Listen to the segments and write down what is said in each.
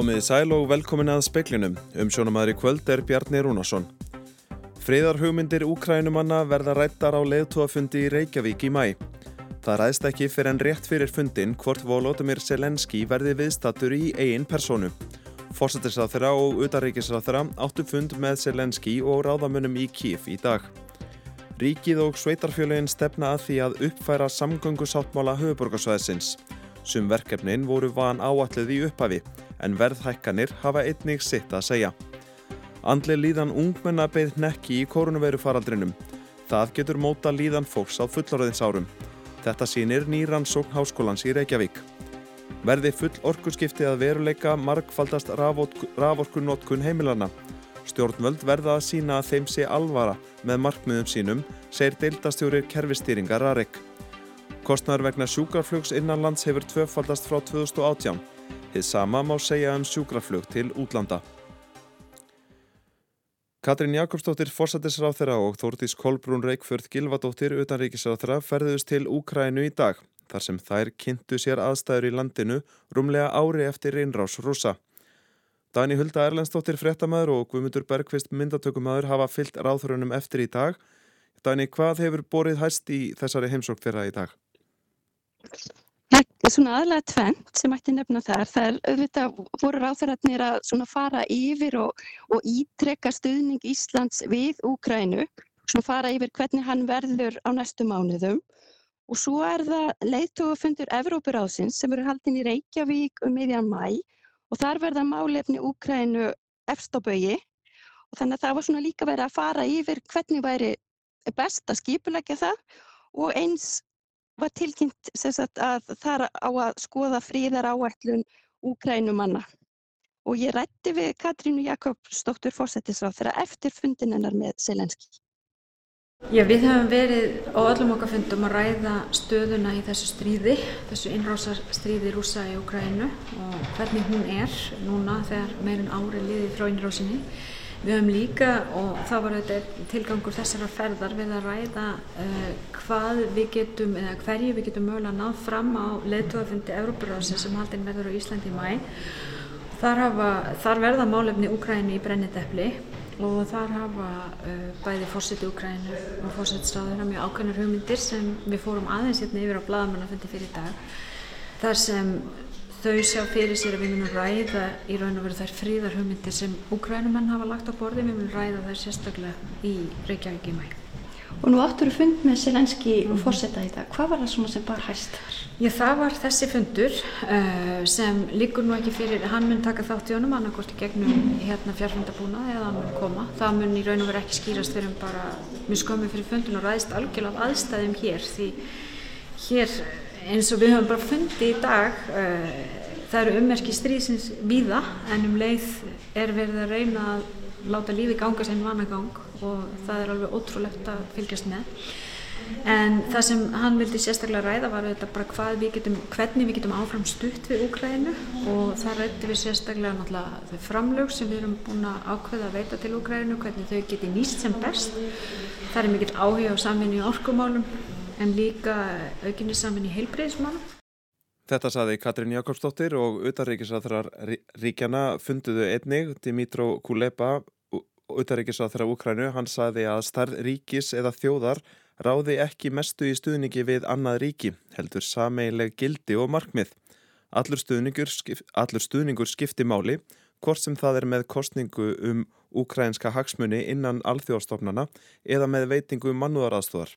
Komiði sæl og velkomin að speklinum. Umsjónumæður í kvöld er Bjarni Rúnarsson. Friðar hugmyndir úkrænumanna verða rættar á leðtúafundi í Reykjavík í mæ. Það ræðst ekki fyrir en rétt fyrir fundin hvort Volodymyr Selenski verði viðstatur í eigin personu. Fórsetisráþurra og utaríkisráþurra áttu fund með Selenski og ráðamunum í Kíf í dag. Ríkið og sveitarfjölugin stefna að því að uppfæra samgöngusáttmála höfuborgarsvæðsins. Sum verkefnin voru van áallið í upphafi en verðhækkanir hafa einnig sitt að segja. Andli líðan ungmenna beð nekki í koronavirufaraldrinum. Það getur móta líðan fólks á fullorðinsárum. Þetta sínir nýrannsókn háskólans í Reykjavík. Verði full orkurskipti að veruleika markfaldast raforkunotkun heimilana. Stjórnvöld verða að sína að þeim sé alvara með markmiðum sínum, segir deildastjórir kerfistýringar Rarek. Kostnar vegna sjúkraflugs innanlands hefur tvöfaldast frá 2018. Þið sama má segja um sjúkraflug til útlanda. Katrín Jakobsdóttir fórsættisráð þeirra og Þórtís Kolbrún Reykjörð Gilvadóttir utanríkisráð þeirra ferðust til Úkrænu í dag þar sem þær kynntu sér aðstæður í landinu rúmlega ári eftir reynrás rúsa. Dani Hulda Erlendstóttir fréttamaður og Guðmundur Bergqvist myndatökumæður hafa fyllt ráðhörunum eftir í dag. Dani, hvað hefur borið hæst í þessari heimsók þeirra í dag? Svona aðlega tvent sem ætti nefna þar. Það er auðvitað voru ráðhörarnir að fara yfir og, og ítrekka stuðning Íslands við Úkrænu, svona fara yfir hvernig hann verður á næstu mánuðum. Og svo er það leiðtófundur Evrópuráðsins sem verður haldin í Reykjavík um meðjan mæ og þar verða málefni Úkrænu efst á baui og þannig að það var svona líka verið að fara yfir hvernig væri best að skipulegja það og eins var tilkynnt sagt, að það á að skoða fríðar áætlun Úkrænumanna og ég rætti við Katrínu Jakobsdóttur fórsættisráð þegar eftir fundin hennar með Selenski. Já, við höfum verið á öllum okkar fundum að ræða stöðuna í þessu stríði, þessu innrásarstríði rúsa í Ukrænu og hvernig hún er núna þegar meirinn ári liði frá innrásinni. Við höfum líka, og það var þetta tilgangur þessara ferðar, við að ræða uh, hvað við getum, eða hverju við getum mögulega náð fram á leðtóðafundi Európarásin sem haldinn verður á Íslandi í mæ. Þar, hafa, þar verða málefni Ukrænu í brenniteppli og þar hafa uh, bæði fórseti Úkrænu og fórsetstráður mjög ákveðnar hugmyndir sem við fórum aðeins hérna yfir á bladamannafundi fyrir dag þar sem þau sjá fyrir sér að við munum ræða í raun og veru þær fríðar hugmyndir sem Úkrænumenn hafa lagt á borði, við munum ræða þær sérstaklega í Reykjavík í mæg. Og nú áttur fund með Selenski og mhm. fórseta í dag. Hvað var það svona sem bar hæst þar? Já, það var þessi fundur uh, sem líkur nú ekki fyrir, hann mun taka þátt í honum, annarkort í gegnum hérna fjárfundabúna eða hann mun koma. Það mun í raun og veru ekki skýrast fyrir bara mjög skömmi fyrir fundun og ræðist algjörlega aðstæðum hér því hér eins og við höfum bara fundið í dag, uh, það eru ummerki stríðsins víða en um leið er verið að reyna að láta lífi ganga sem vanagang og það er alveg ótrúlegt að fylgjast með. En það sem hann vildi sérstaklega ræða var þetta bara við getum, hvernig við getum áfram stutt við Úkrænu og það rætti við sérstaklega náttúrulega þau framlög sem við erum búin að ákveða að veita til Úkrænu, hvernig þau geti nýst sem best. Það er mikill áhuga á samvinni í orkumálum en líka aukinni samvinni í heilbreyðismálum Þetta saði Katrín Jakobsdóttir og utarrikiðsraðrar ríkjana funduðu einnig Dimitró Kuleba utarrikiðsraðra Úkrænu. Hann saði að starð ríkis eða þjóðar ráði ekki mestu í stuðningi við annað ríki, heldur sameileg gildi og markmið. Allur stuðningur, skip, allur stuðningur skipti máli, hvort sem það er með kostningu um úkrænska hagsmunni innan alþjóðstofnana eða með veitingu um mannúðaraðstóðar.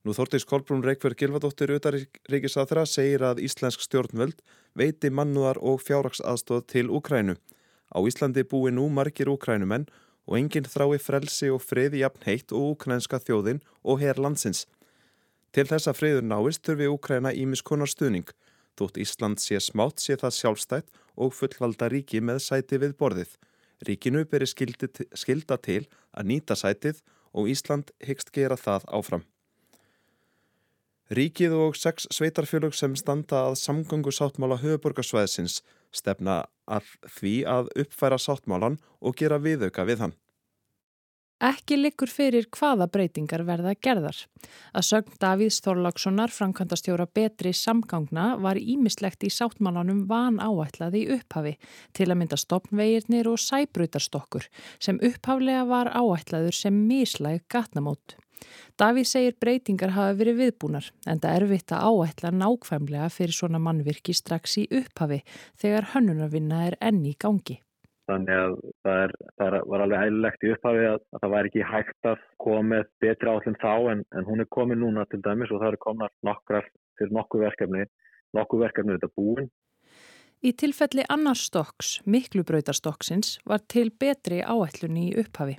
Nú Þórtís Kolbrún Reykjörð Gilvardóttir utaríkisaþra segir að íslensk stjórnvöld veiti mannúðar og fjárraksaðstóð til Úkrænu. Á Íslandi búi nú margir úkrænumenn og enginn þrái frelsi og friði jafn heitt og úkrænska þjóðin og herr landsins. Til þessa friður náist þurfi Úkræna ímiskonar stuðning. Þótt Ísland sé smátt sé það sjálfstætt og fullvalda ríki með sæti við borðið. Ríkinu beri skilda til að nýta sætið og Ísland hyggst gera það áfram. Ríkið og sex sveitarfjölug sem standa að samgöngu sáttmála höfuborgarsvæðsins stefna að því að uppfæra sáttmálan og gera viðauka við hann. Ekki likur fyrir hvaða breytingar verða gerðar. Að sögn Davíðs Þorlákssonar framkvæmdastjóra betri samgangna var ímislegt í sáttmálanum van áætlaði upphafi til að mynda stopnvegirnir og sæbröytarstokkur sem upphaflega var áætlaður sem mislæg gatnamót. Davíð segir breytingar hafa verið viðbúnar en það er erfitt að áætla nákvæmlega fyrir svona mannvirki strax í upphafi þegar hönnunarvinna er enni í gangi. Þannig að það, er, það var alveg eðlilegt í upphafi að, að það væri ekki hægt að koma með betri áallin þá en, en hún er komið núna til dæmis og það eru komnar nokkrar til nokkuð verkefni, nokkuð verkefni þetta búin. Í tilfelli annars stokks, miklubrautarstokksins, var til betri áætlun í upphafi.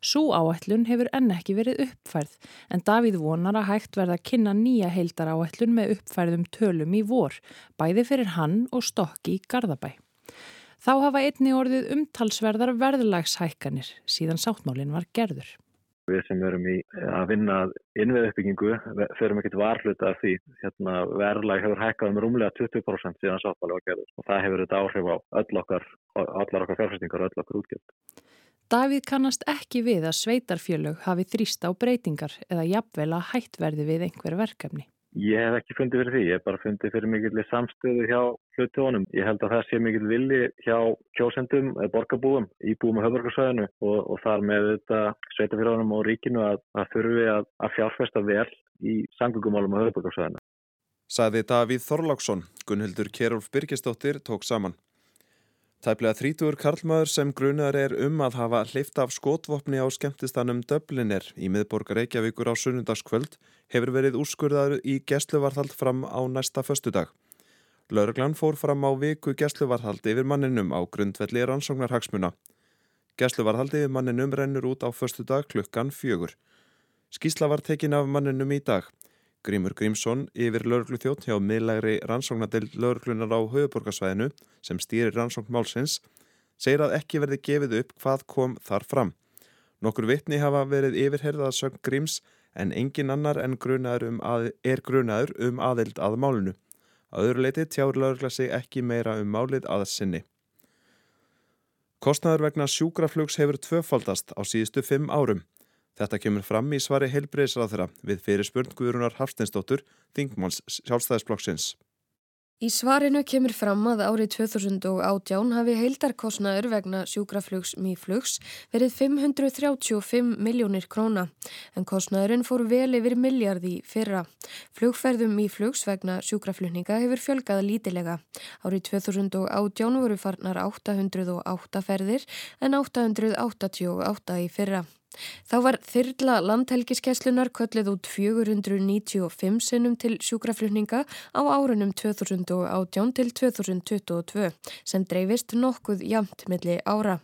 Sú áætlun hefur enn ekki verið uppfærð en Davíð vonar að hægt verða að kynna nýja heildar áætlun með uppfærðum tölum í vor, bæði fyrir hann og stokki í Garðabæ. Þá hafa einni orðið umtalsverðar verðlagshækkanir síðan sáttmálinn var gerður. Við sem verum í að vinna innveð uppbyggingu ferum ekkert varfluta af því. Hérna, verðlag hefur hækkað um rúmlega 20% síðan sáttmálinn var gerður og það hefur þetta áhrif á öll okkar, allar okkar fjárfæstingar og öll okkar útgjöld. Davíð kannast ekki við að sveitarfjölög hafi þrýst á breytingar eða jafnvel að hætt verði við einhver verkefni. Ég hef ekki fundið fyrir því, ég hef bara fundið fyrir mikill samstöðu hjá hlutónum. Ég held að það sé mikill villi hjá kjósendum, borgarbúum, íbúum á höfðborgarsvæðinu og, og þar með þetta sveitafélagunum og ríkinu að það þurfi að, að fjárfesta vel í sangugumálum á höfðborgarsvæðinu. Saði Davíð Þorláksson, Gunnhildur Kjærulf Birgisdóttir tók saman. Tæplega þrítur Karlmaður sem grunar er um að hafa hleyft af skotvopni á skemmtistanum Döblinir í miðborgar Reykjavíkur á sunnundagskvöld hefur verið úrskurðaður í gæsluvarðhald fram á næsta föstudag. Lörglann fór fram á viku gæsluvarðhaldi yfir manninum á grundvelli rannsóknarhagsmuna. Gæsluvarðhaldi yfir manninum rennur út á föstudag klukkan fjögur. Skísla var tekin af manninum í dag. Grímur Grímsson yfir lauruglu þjótt hjá miðlægri rannsóknadel lauruglunar á höfuborgarsvæðinu sem stýrir rannsókn málsins segir að ekki verði gefið upp hvað kom þar fram. Nokkur vitni hafa verið yfirherðað sögn Gríms en engin annar en grunaður um að, er grunaður um aðild að málinu. Að öðru leiti tjáur laurugla sig ekki meira um málið að sinni. Kostnaður vegna sjúkraflugs hefur tvöfaldast á síðustu fimm árum. Þetta kemur fram í svari heilbreyðsraðra við fyrirspurn Guðrunar Hafsteinsdóttur, Þingmáls sjálfstæðisblokksins. Í svarinu kemur fram að árið 2018 hafi heildarkosnaður vegna sjúkraflugs mýflugs verið 535 miljónir króna en kosnaðurinn fór vel yfir miljardi fyrra. Flugferðum mýflugs vegna sjúkraflutninga hefur fjölgað lítilega. Árið 2018 voru farnar 808 ferðir en 888 í fyrra. Þá var þyrla landhelgiskeslunar köllið út 495 sinnum til sjúkraflutninga á árunum 2018 til 2022 sem dreifist nokkuð jamt milli ára.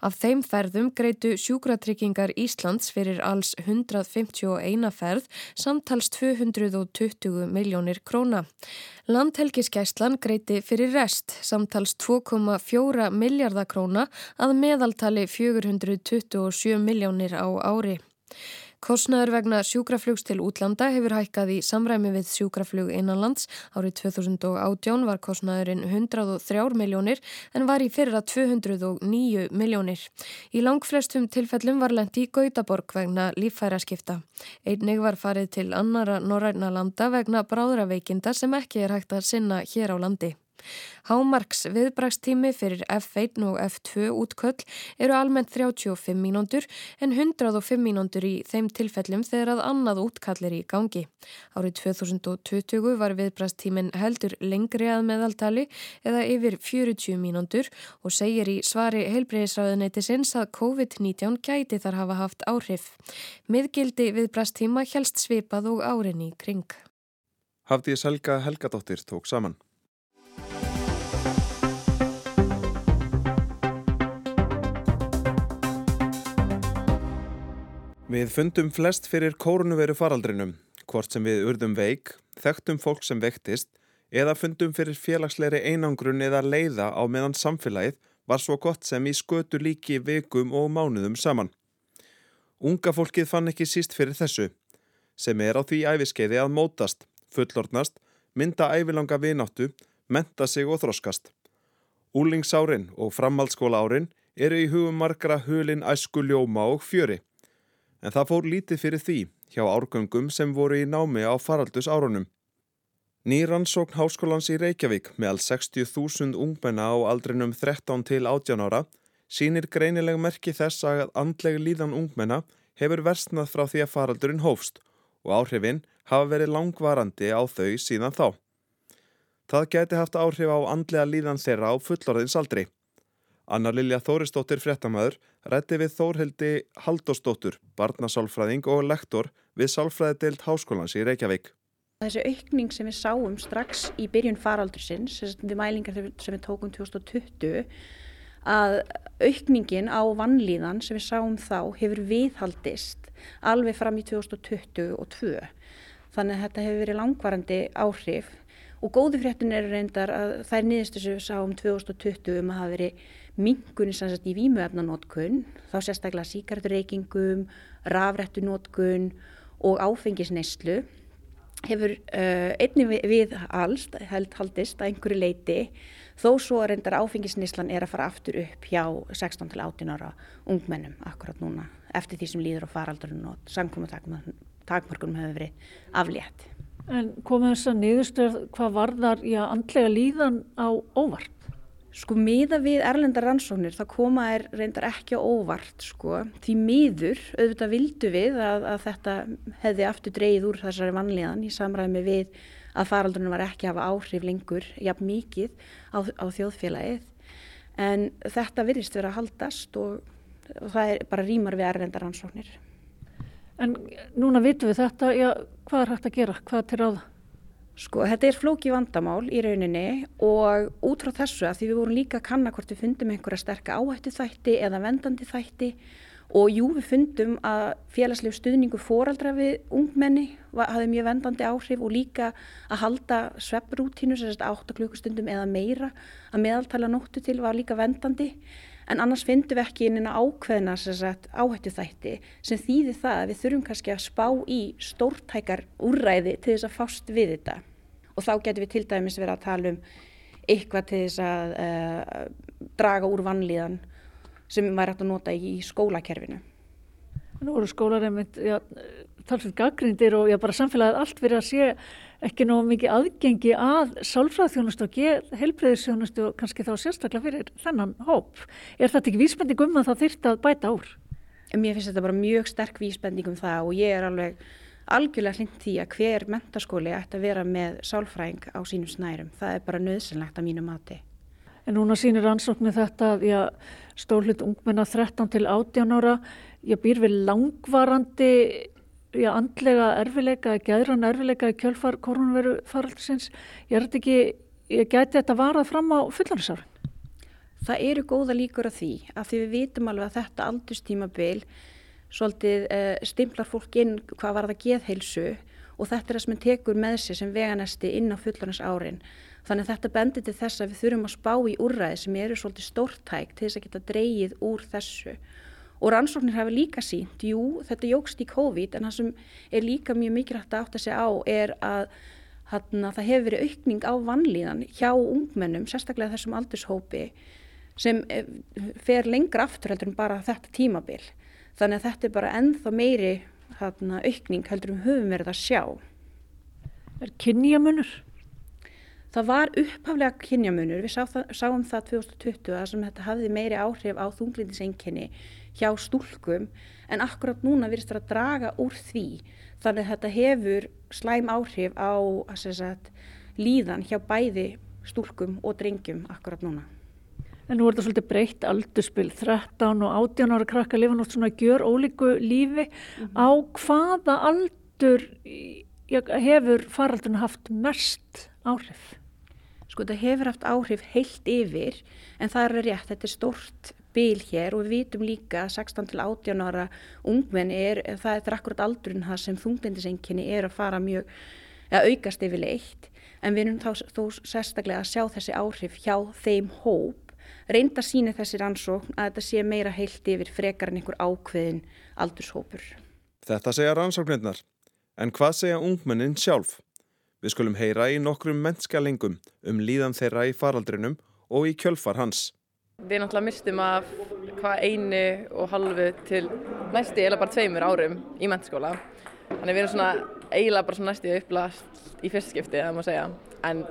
Af þeim ferðum greitu sjúkratryggingar Íslands fyrir alls 151 ferð samtals 220 miljónir króna. Landhelgiskeslan greiti fyrir rest samtals 2,4 miljardakróna að meðaltali 427 miljónir á ári. Kostnaður vegna sjúkraflugs til útlanda hefur hækkað í samræmi við sjúkraflug innanlands. Árið 2018 var kostnaðurinn 103 miljónir en var í fyrra 209 miljónir. Í langflestum tilfellum var lendi í Gautaborg vegna líffæraskipta. Einnig var farið til annara norræna landa vegna bráðraveikinda sem ekki er hægt að sinna hér á landi. Hámarks viðbrakstími fyrir F1 og F2 útköll eru almennt 35 mínúndur en 105 mínúndur í þeim tilfellum þegar að annað útkall er í gangi. Árið 2020 var viðbrakstímin heldur lengri að meðaltali eða yfir 40 mínúndur og segir í svari heilbreyðisræðuneyti sinns að COVID-19 gæti þar hafa haft áhrif. Miðgildi viðbrakstíma helst svipað og árinni kring. Hafði Selga Helgadóttir tók saman. Við fundum flest fyrir kórnuveru faraldrinum, hvort sem við urðum veik, þekktum fólk sem vektist eða fundum fyrir félagsleiri einangrun eða leiða á meðan samfélagið var svo gott sem í skötu líki vikum og mánuðum saman. Unga fólkið fann ekki síst fyrir þessu, sem er á því æfiskeiði að mótast, fullordnast, mynda ævilanga vináttu, menta sig og þroskast. Úlingsárin og framhaldsskóla árin eru í hugum margra hulin æsku ljóma og fjöri En það fór lítið fyrir því hjá árgöngum sem voru í námi á faraldus árunum. Nýrannsókn Háskólans í Reykjavík meðal 60.000 ungmenna á aldrinum 13 til 18 ára sínir greinileg merki þess að andleg líðan ungmenna hefur versnað frá því að faraldurinn hófst og áhrifin hafa verið langvarandi á þau síðan þá. Það geti haft áhrif á andlega líðan þeirra á fullorðinsaldri. Anna Lilja Þóristóttir fréttamaður rætti við Þórhildi Haldóstóttur, barnasálfræðing og lektor við Sálfræðideild Háskólans í Reykjavík. Þessi aukning sem við sáum strax í byrjun faraldursins, við mælingar sem við tókum 2020, að aukningin á vannlíðan sem við sáum þá hefur viðhaldist alveg fram í 2022. Þannig að þetta hefur verið langvarandi áhrif og góði fréttin er reyndar að það er niðurstu sem við sáum 2020 um að hafa verið mingunni sannsagt í vímuefnanótkun, þá sérstaklega síkarturreikingum, rafrættunótkun og áfengisneislu hefur uh, einnig við, við alls held haldist að einhverju leiti þó svo reyndar áfengisneislan er að fara aftur upp hjá 16 til 18 ára ungmennum akkurat núna eftir því sem líður á faraldurinn og samkvæmutakmörkunum hefur verið aflétt. En komið þess að niðurstöð hvað varðar í að andlega líðan á óvart? Sko miða við erlendar rannsóknir það koma er reyndar ekki óvart sko. Því miður auðvitað vildu við að, að þetta hefði aftur dreyið úr þessari vanlíðan í samræmi við að faraldurinn var ekki að hafa áhrif lengur jafn mikið á, á þjóðfélagið. En þetta virðist verið að haldast og, og það er bara rýmar við erlendar rannsóknir. En núna vitum við þetta, já, hvað er hægt að gera, hvað er til ráða? Sko, þetta er flóki vandamál í rauninni og út frá þessu að því við vorum líka að kanna hvort við fundum einhverja sterka áhættu þætti eða vendandi þætti. Og jú við fundum að félagsleg stuðningu fóraldra við ungmenni hafði mjög vendandi áhrif og líka að halda svepprútínu, sagt 8 klukkustundum eða meira að meðaltala nóttu til var líka vendandi en annars finnum við ekki inn ákveðna áhættu þætti sem þýðir það að við þurfum kannski að spá í stórtækar úrræði til þess að fást við þetta og þá getur við til dæmis verið að tala um eitthvað til þess að uh, draga úr vannlíðan sem væri hægt að nota í skólakerfinu. Nú eru skólar einmitt talsveit gaggrindir og já, bara samfélagið allt verið að sé ekki nóg mikið aðgengi að sálfræðþjónustu og helbreyðisþjónustu og kannski þá sérstaklega fyrir þennan hóp. Er þetta ekki vísbending um að það þyrta að bæta úr? Mér finnst þetta bara mjög sterk vísbending um það og ég er alveg algjörlega hlind því að hver mentaskóli ætti að vera með sálfræðing á sínum snærum. Það er bara nöðsynlegt að mínu mati. En núna sínir ansóknu þetta að stórlut ungmenna 13 til 18 ára, ég býr við langvarandi já, andlega erfileika, gæðran erfileika kjölfar koronaviru faraldisins. Ég er þetta ekki, ég gæti þetta varað fram á fullanarsárin. Það eru góða líkur af því að því við vitum alveg að þetta aldustímabil svolítið uh, stimplar fólk inn hvað var það geðheilsu og þetta er það sem tekur með sér sem veganesti inn á fullanarsárin. Þannig að þetta bendir til þess að við þurfum að spá í úrræði sem eru svolítið stórtæk til þess að geta dreyið úr þessu og rannsóknir hafa líka sínt, jú þetta jógst í COVID en það sem er líka mjög mikilvægt að átta sig á er að hana, það hefur verið aukning á vannlíðan hjá ungmennum, sérstaklega þessum aldurshópi sem eh, fer lengra aftur heldur en bara þetta tímabil. Þannig að þetta er bara ennþá meiri hana, aukning heldur um höfum verið að sjá. Er kynjamunur? Það var upphaflega kynjamunur, við sá það, sáum það 2020 að sem þetta hafði meiri áhrif á þunglindisengjenni hjá stúlkum en akkurat núna virðist það að draga úr því þannig að þetta hefur slæm áhrif á sagt, líðan hjá bæði stúlkum og drengjum akkurat núna. En nú er þetta svolítið breytt aldurspil, 13 og 18 ára krakka lifa náttúrulega svona gjör ólíku lífi. Mm -hmm. Á hvaða aldur hefur faraldurinn haft mest áhrif? Sko þetta hefur haft áhrif heilt yfir en það er rétt, þetta er stort bil hér og við vitum líka 16 til 18 ára ungmenni er, það er akkurat aldrun það sem þunglindisenginni er að fara mjög, að aukast yfirleitt en við erum þá, þó sérstaklega að sjá þessi áhrif hjá þeim hóp reynda síni þessi rannsókn að þetta sé meira heilt yfir frekar en einhver ákveðin aldurshópur. Þetta segja rannsóknirnar, en hvað segja ungmennin sjálf? Við skulum heyra í nokkrum mennskalengum um líðan þeirra í faraldrinum og í kjölfar hans. Við náttúrulega mistum af hvað einu og halvu til næstu eiginlega bara tveimur árum í mentaskóla. Þannig við erum svona eiginlega bara svona næstu upplast í fyrst skipti, það má segja. En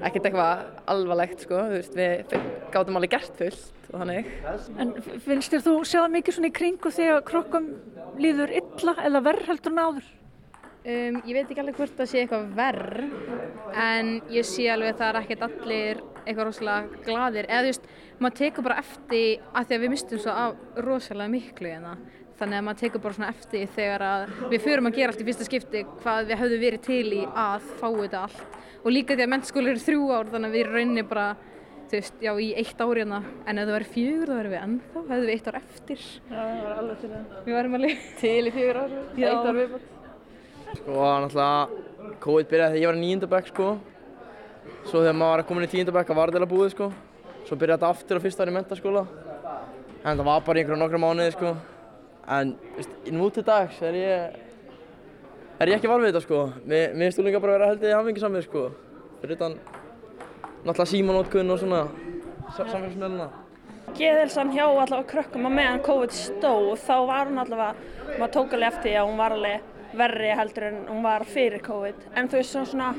ekkert eitthvað alvarlegt sko, þú veist, við gátum alveg gert fullt og þannig. En finnst þér þú sjáða mikið svona í kringu þegar krokkum líður illa eða verð heldur en áður? Um, ég veit ekki alveg hvort það sé eitthvað verð en ég sé alveg að það er ekkert allir eitthvað rosalega gladir eða þú veist, maður tekur bara eftir að því að við mistum svo af rosalega miklu hérna. Þannig að maður tekur bara svona eftir þegar að við fyrum að gera allt í fyrsta skipti hvað við höfum verið til í að fá þetta allt. Og líka því að mennskóli eru þrjú ár þannig að við reynir bara þú veist, já í eitt ár hérna. En ef það verður fjögur þá verðum við ennþá hefðum við eitt ár eftir. Já, það var alveg til það Við verðum alveg til í fjögur ár. Eitt ár viðbútt Sko, náttúrulega COVID byrjaði þegar ég var í nýjendabæk sko svo þegar maður var komin í tíundabæk var þetta búið sko svo byrjaði þetta aftur á fyrsta ári í mentaskóla en það var bara einhverja nokkra mánuði sko en, veist, nú til dags er ég er ég ekki valvið þetta sko. Mér finnst líka bara að vera heldið hafingisamið sko. Fyrir utan náttúrulega símanótkunn og svona samfélagsmiðluna. Geðelsan hjá allavega krökkum að meðan COVID stóð þá var hún allavega, maður tók alveg eftir að hún var alveg verri heldur en hún var fyrir COVID. En þú veist svona,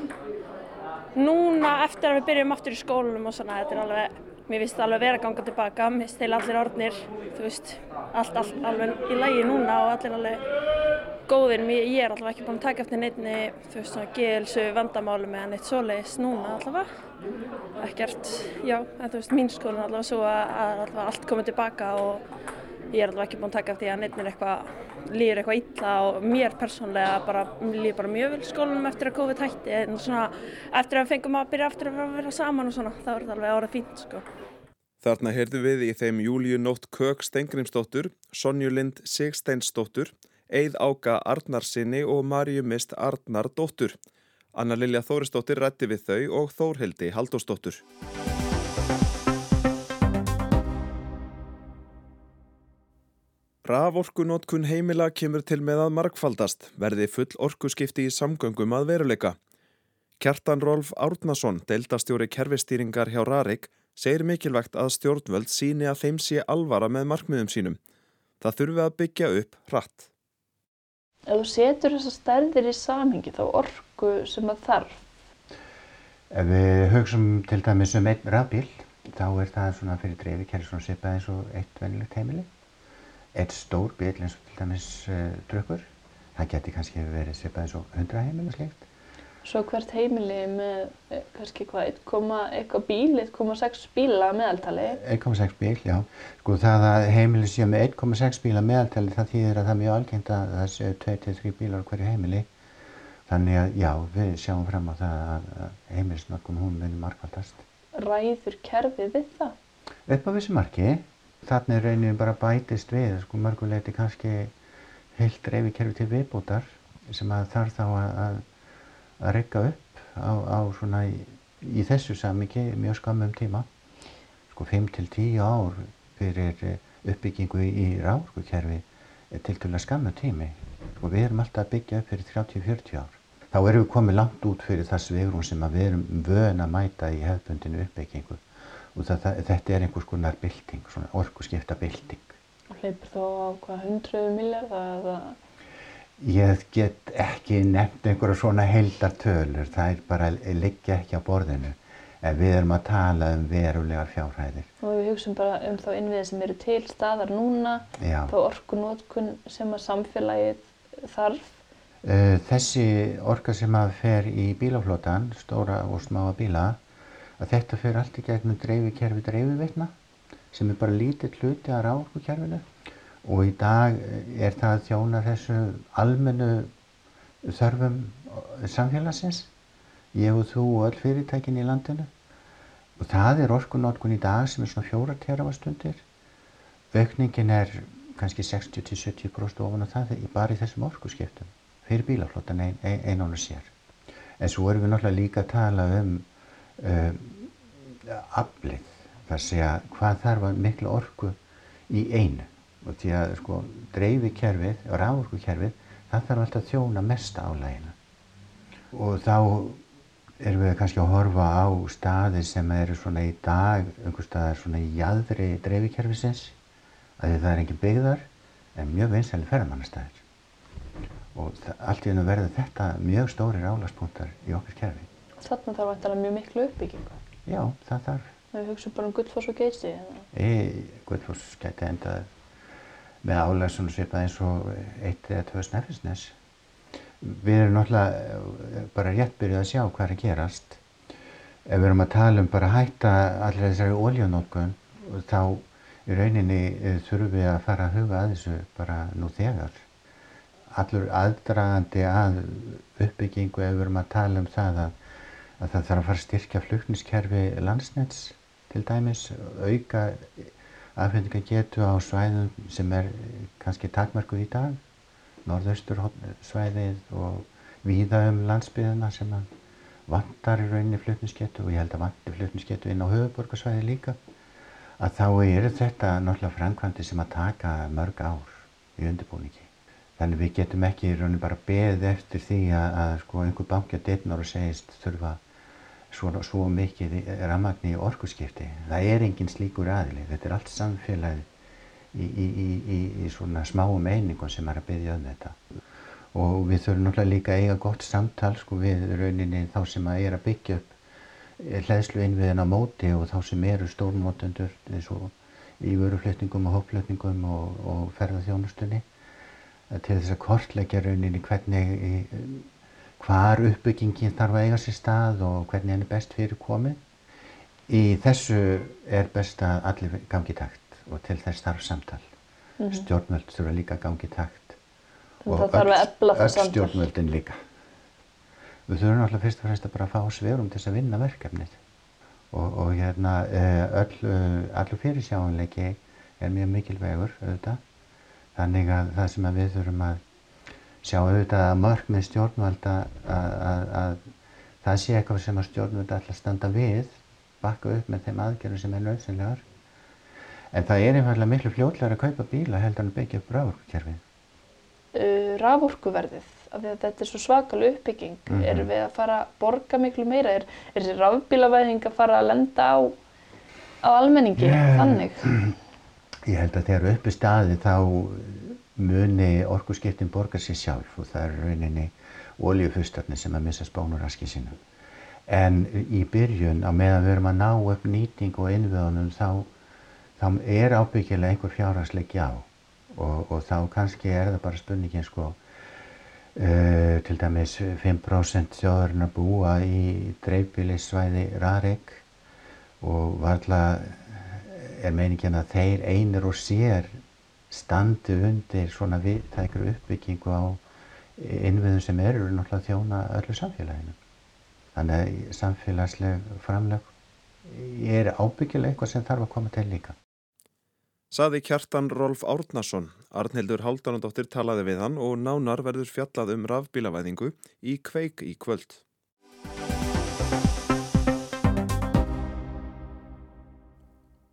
núna eftir að við byrjum aftur í skólunum og svona, þetta er alveg, mér finnst það alveg verið að ganga tilbaka, mér finnst þeir allir orðnir, þú veist, allt, allt alveg í lægi núna og allir alveg góðir, ég er allavega ekki búin að taka eftir neittni, þú veist svona, geðelsu vandamálum eða neitt svoleiðis núna allavega. Ekkert, já, en þú veist, mín skólinn er allavega svo að allavega allt komið tilbaka og ég er allavega ekki búin að taka eftir að neittni er eitthvað, líður eitthvað illa og mér persónlega bara, líður bara mjög vel skólanum eftir að COVID hætti, en svona eftir að við fengum að byrja aftur að vera saman og svona, þá er þetta alveg árað fínt, sko. Þarna heyrðu við í þeim Júliu Nótt Kök Stengrimsdóttur, Sonju Lind Sigsteinsdóttur Eið Áka Arnarsinni og Marju Mist Arnardóttur. Anna Lilja Þóristóttir rætti við þau og Þórhildi Haldóstóttur. Raforkunótkun heimila kemur til með að markfaldast, verði full orkuskipti í samgöngum að veruleika. Kjartan Rolf Árnason, deildastjóri kerfistýringar hjá Rarik, segir mikilvægt að stjórnvöld síni að þeim sé alvara með markmiðum sínum. Það þurfi að byggja upp hratt ef þú setur þessar stærðir í samhengi þá orku sem það þarf? Ef við hugsaum til dæmis um einn rafbíl þá er það svona fyrir dreifi kæri svona sipað eins og eitt venilegt heimili. Eitt stór bíl eins og til dæmis uh, drukkur, það geti kannski verið sipað eins og 100 heimili slikt. Svo hvert heimili með eh, kannski hvað, eitthvað bíl, 1,6 bíla meðaltali? 1,6 bíl, já. Sko það að heimili sé með 1,6 bíla meðaltali það þýðir að það er mjög algengt að það séu 2-3 bílar hverju heimili. Þannig að já, við sjáum fram á það að heimilisnokkum hún munir markvaldast. Ræður kerfið við það? Upp á vissu marki. Þannig reynir bara bætist við, sko mörguleiti kannski heilt reyfi kerfi til viðbútar sem að þarf þá að að regga upp á, á svona í, í þessu samiki mjög skammum tíma. Sko 5-10 ár fyrir eh, uppbyggingu í ráðurkukerfi til til að skammu tími. Og sko, við erum alltaf að byggja upp fyrir 30-40 ár. Þá erum við komið langt út fyrir það svegrum sem við erum vöna að mæta í hefðbundinu uppbyggingu og það, það, þetta er einhvers konar bylting, svona orkuskipta bylting. Og hleypur þá á hvað 100 miljardar eða Ég get ekki nefnt einhverja svona heildartölur, það er bara að liggja ekki á borðinu. En við erum að tala um verulegar fjárhæðir. Og við hugsaum bara um þá innviðið sem eru til staðar núna, Já. þá orkunótkun sem að samfélagið þarf. Þessi orka sem að fer í bílaflótan, stóra og smáa bíla, að þetta fer allt í gegnum dreifikerfi dreifiveitna sem er bara lítið hluti að ráðurkerfinu og í dag er það að þjóna þessu almennu þörfum samfélagsins ég og þú og öll fyrirtækin í landinu. Og það er orkunótkun í dag sem er svona fjóra terafastundir aukningin er kannski 60-70% ofan á það bara í þessum orkuskiptum fyrir bílaflottan ein, ein, einánu sér. En svo erum við náttúrulega líka að tala um um aflið þar segja hvað þarf að miklu orku í einu og því að sko dreifikerfið og rávorkukerfið það þarf alltaf að þjóna mesta álægina og þá erum við kannski að horfa á staðir sem eru svona í dag einhver staðar svona í jæðri dreifikerfisins að það er engin byggðar en mjög vinsæli ferðamannastæðir og allt í hennu verður þetta mjög stóri rálaspunktar í okkar kerfi. Þarna þarf vantilega mjög miklu uppbyggingu. Já, það þarf. Við hugsaum bara um Guldfoss og Geysi. Í Guldfoss geti endað með álega svona svipað eins og eitt eða tvö snefisnes. Við erum náttúrulega bara rétt byrjuð að sjá hvað er að gerast. Ef við erum að tala um bara að hætta allir þessari óljónótkun þá í rauninni eh, þurfum við að fara að huga að þessu bara nú þegar. Allur aðdragandi að uppbyggingu ef við erum að tala um það að, að það þarf að fara að styrkja flugniskerfi landsnets til dæmis, auka afhendingagetu á svæðum sem er kannski takmarkuð í dag, norðaustur svæðið og víða um landsbyðina sem vantar í rauninni flutnisgetu og ég held að vantir flutnisgetu inn á höfuborgarsvæði líka að þá eru þetta náttúrulega framkvæmdi sem að taka mörg ár í undirbúningi. Þannig við getum ekki í rauninu bara beðið eftir því að, að sko einhver banki að dittnar og segist þurfa svo, svo mikið rammagni í orkusskipti. Það er engin slíkur aðili. Þetta er allt samfélagið í, í, í, í svona smáum einingum sem er að byggja um þetta. Og við þurfum náttúrulega líka að eiga gott samtal sko við rauninni þá sem að er að byggja upp hlæðslu innviðin á móti og þá sem eru stórnótendur eins og í vöruflutningum og hópflutningum og, og ferðarþjónustunni til þess að kortleggja rauninni hvernig hvar uppbyggingin þarf að eiga sér stað og hvernig henni best fyrir komið. Í þessu er best að allir gangi takt og til þess þarf samtal. Mm -hmm. Stjórnvöld þurfa líka að gangi takt og öll stjórnvöldin líka. Við þurfum alltaf fyrst og fremst að bara fá sverum til þess að vinna verkefnið og, og hérna eh, öll, eh, allur fyrirsjáanleiki er mjög mikilvægur auðvitað. Þannig að það sem að við þurfum að sjá auðvitað að markmið stjórnvalda að, að, að það sé eitthvað sem að stjórnvalda ætla að standa við, bakka upp með þeim aðgerðum sem er nöðsynlegar. En það er einfallega miklu fljóðlegar að kaupa bíla heldur en að byggja upp rávorkukerfið. Uh, rávorkuverðið af því að þetta er svo svakalega uppbygging mm -hmm. erum við að fara að borga miklu meira er, er þessi rafbílavæðing að fara að lenda á, á almenningi yeah. þannig? Ég held að þegar uppi staði þá muni orkusskiptin borga sér sjálf og það er rauninni oljufustarnir sem að missa spónuraski sínum. En í byrjun á meðan við erum að ná upp nýting og innvöðunum þá, þá er ábyggilega einhver fjárhagsleik já og, og þá kannski er það bara spurningin sko Uh, til dæmis 5% þjóðurinn að búa í dreifbílissvæði Rarik og varðla er meiningin að þeir einir og sér standi undir svona viðtækru uppbyggingu á innviðum sem eru náttúrulega þjóna öllu samfélaginu. Þannig að samfélagsleg framleg er ábyggilega eitthvað sem þarf að koma til líka. Saði kjartan Rolf Árnason, Arnhildur Háldanadóttir talaði við hann og nánar verður fjallað um rafbílavæðingu í kveik í kvöld.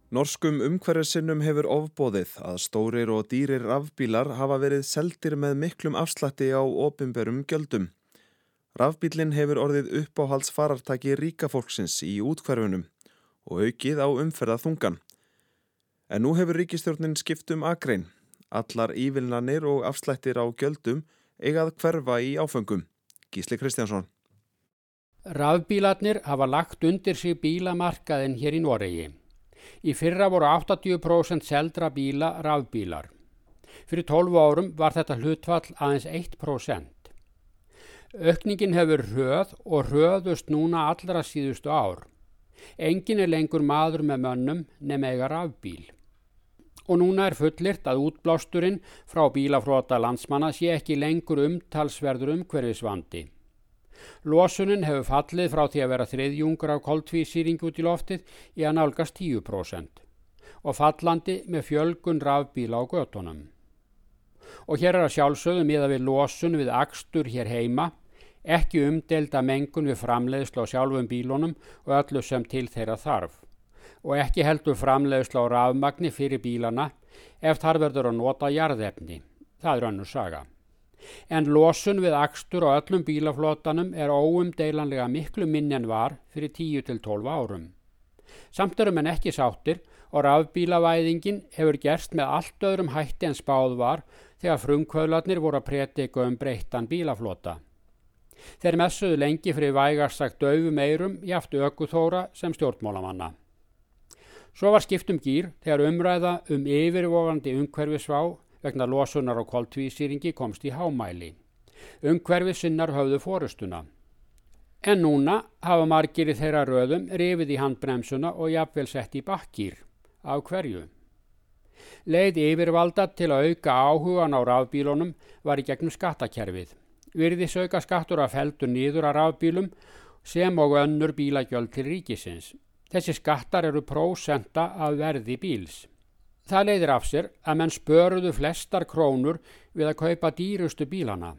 Norskum umhverfissinnum hefur ofbóðið að stórir og dýrir rafbílar hafa verið seldir með miklum afslætti á opimberum gjöldum. Rafbílinn hefur orðið uppáhalds farartaki ríkafólksins í útkverfunum og aukið á umferða þungan. En nú hefur ríkistjórnin skipt um akrein. Allar ívilnanir og afslættir á gjöldum eigað hverfa í áfengum. Gísli Kristjánsson. Rafbílarnir hafa lagt undir sig bílamarkaðin hér í Noregi. Í fyrra voru 80% seldra bíla rafbílar. Fyrir 12 árum var þetta hlutfall aðeins 1%. Ökningin hefur röð og röðust núna allra síðustu ár. Engin er lengur maður með mönnum nefn eiga rafbíl og núna er fullirt að útblásturinn frá bílafróta landsmanna sé ekki lengur umtalsverður umhverfisvandi. Losunin hefur fallið frá því að vera þriðjungur af koltvísýring út í loftið í að nálgast 10% og fallandi með fjölgun rafbíla á götunum. Og hér er að sjálfsögðu miða við losun við akstur hér heima, ekki umdelda mengun við framleiðslu á sjálfum bílunum og öllu sem til þeirra þarf og ekki heldur framleiðsla á rafmagni fyrir bílana ef þar verður að nota jarðefni. Það er önnur saga. En losun við akstur á öllum bílaflótanum er óumdeilanlega miklu minn en var fyrir 10-12 árum. Samt eru menn ekki sáttir og rafbílavæðingin hefur gerst með allt öðrum hætti en spáð var þegar frumkvöðlarnir voru að pretika um breyttan bílaflota. Þeir messuðu lengi fyrir vægarsagt döfum eirum jáft aukuþóra sem stjórnmálamanna. Svo var skiptum gýr þegar umræða um yfirvofandi umhverfisvá vegna losunar og koltvísýringi komst í hámæli. Umhverfisinnar höfðu fórustuna. En núna hafa margir í þeirra röðum rifið í handbremsuna og jafnvel sett í bakkýr. Af hverju? Leið yfirvalda til að auka áhugan á rafbílunum var í gegnum skattakerfið. Virðis auka skattur að feldu nýður að rafbílum sem og önnur bílagjöld til ríkisins. Þessi skattar eru prósenta af verði bíls. Það leiðir af sér að menn spöruðu flestar krónur við að kaupa dýrustu bílana.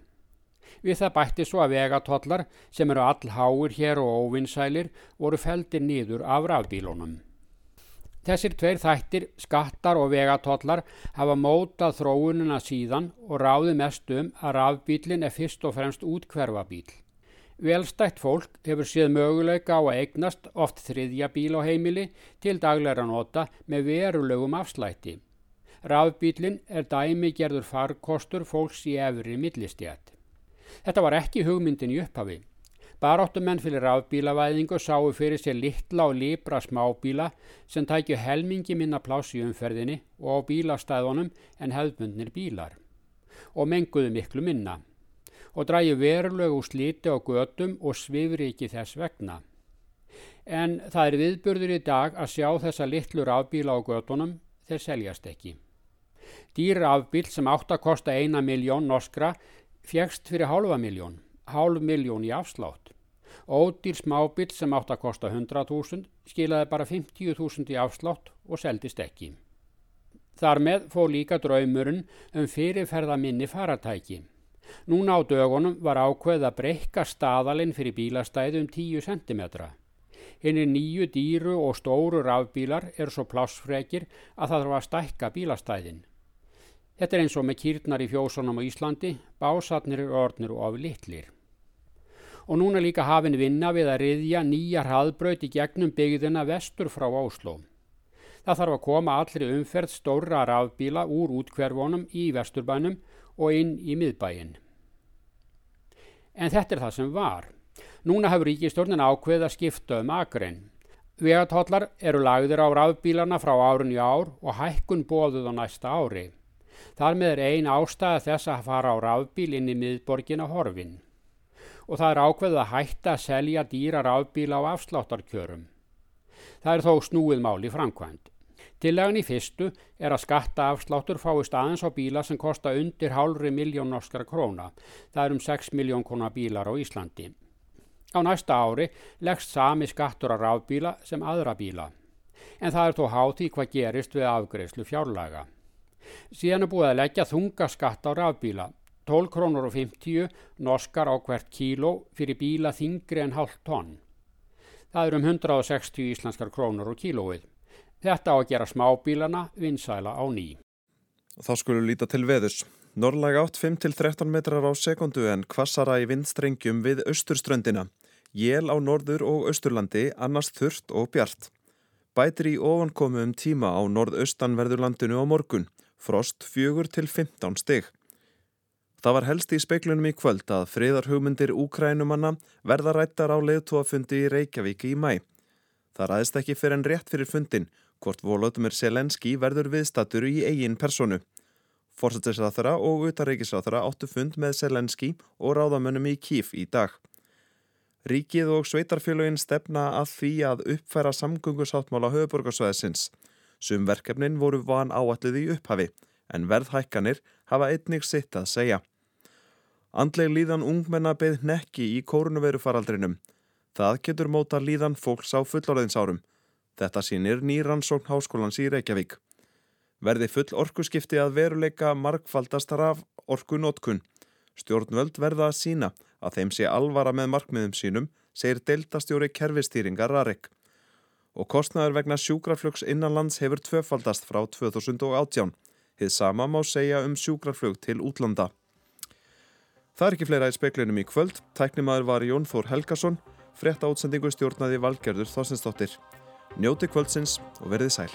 Við það bætti svo að vegatollar sem eru allháir hér og óvinnsælir voru feldir nýður af rafbílunum. Þessir tveir þættir, skattar og vegatollar, hafa mótað þróunina síðan og ráði mest um að rafbílinn er fyrst og fremst útkverfabíl. Velstætt fólk hefur séð möguleika á að eignast oft þriðja bíl á heimili til dagleira nota með verulegum afslætti. Rafbílinn er dæmi gerður farkostur fólks í efri millistjætt. Þetta var ekki hugmyndin í upphafi. Baráttumenn fyrir rafbílavæðingu sáu fyrir sér litla og libra smábíla sem tækju helmingi minna pláss í umferðinni og á bílastæðunum en hefðbundnir bílar og menguðu miklu minna og dræju verulegu slíti á götum og svifri ekki þess vegna. En það er viðburður í dag að sjá þessa litlu rafbíla á götunum þeir seljast ekki. Dýr rafbíl sem átt að kosta eina miljón norskra fjækst fyrir hálfa miljón hálf miljón í afslátt. Ódýr smábíl sem átt að kosta 100.000 skilaði bara 50.000 í afslátt og seldist ekki. Þar með fóð líka draumurinn um fyrirferða minni faratæki. Núna á dögunum var ákveð að breyka staðalinn fyrir bílastæði um 10 cm. Hinnir nýju dýru og stóru rafbílar eru svo plássfrekir að það þarf að stækka bílastæðin. Þetta er eins og með kýrnar í fjósunum á Íslandi, básatnir er orðnir og af litlir og núna líka hafinn vinna við að riðja nýja hraðbraut í gegnum byggðina vestur frá Ósló. Það þarf að koma allri umferð stóra rafbíla úr útkverfunum í vesturbænum og inn í miðbæin. En þetta er það sem var. Núna hefur ríkistórnin ákveð að skipta um akrein. Vegatollar eru lagðir á rafbílarna frá árun í ár og hækkun bóðuð á næsta ári. Þar með er ein ástæða þess að fara á rafbíl inn í miðborgin á horfinn og það er ákveðið að hætta að selja dýrar afbíla á afsláttarkjörum. Það er þó snúið máli framkvæmt. Tillagan í fyrstu er að skattaafsláttur fáist aðeins á bíla sem kosta undir hálfri miljón norskara króna. Það er um 6 miljón króna bílar á Íslandi. Á næsta ári leggst sami skattur að rafbíla sem aðra bíla. En það er þó hátt í hvað gerist við afgreifslu fjárlaga. Síðan er búið að leggja þunga skatt á rafbíla 12 krónur og 50 norskar á hvert kíló fyrir bíla þingri en halvt tonn. Það er um 160 íslenskar krónur og kílóið. Þetta á að gera smábílana vinsæla á ný. Þá skulum líta til veðus. Norrlæg átt 5-13 metrar á sekundu en kvassara í vindstrengjum við austurströndina. Jél á norður og austurlandi, annars þurft og bjart. Bætir í ofankomu um tíma á norðaustanverðurlandinu á morgun. Frost 4-15 stygg. Það var helst í speiklunum í kvöld að friðarhugmyndir úkrænumanna verða rættar á leðtóafundi í Reykjavík í mæ. Það ræðist ekki fyrir en rétt fyrir fundin hvort Volodymyr Selenski verður viðstatur í eigin personu. Forsættisræðara og utareikisræðara áttu fund með Selenski og ráðamönnum í Kíf í dag. Ríkið og sveitarfélagin stefna að því að uppfæra samgöngusáttmála höfuborgarsvæðisins. Sum verkefnin voru van áallið í upphafi en verðhækkanir hafa einnig sitt að segja. Andleg líðan ungmenna beð nekki í kórnuverufaraldrinum. Það getur móta líðan fólks á fullorðinsárum. Þetta sínir nýrannsókn háskólans í Reykjavík. Verði full orkuskipti að veruleika markfaldast raf orkunótkun. Stjórnvöld verða að sína að þeim sé alvara með markmiðum sínum, segir deltastjóri kerfistýringar Rarek. Og kostnæður vegna sjúkraflugs innanlands hefur tvöfaldast frá 2018. Þið sama má segja um sjúkraflug til útlanda. Það er ekki fleira í speiklinum í kvöld. Tæknimaður var Jón Þór Helgason. Frett átsendingu stjórnaði Valgerður Þorsensdóttir. Njóti kvöldsins og verðið sæl.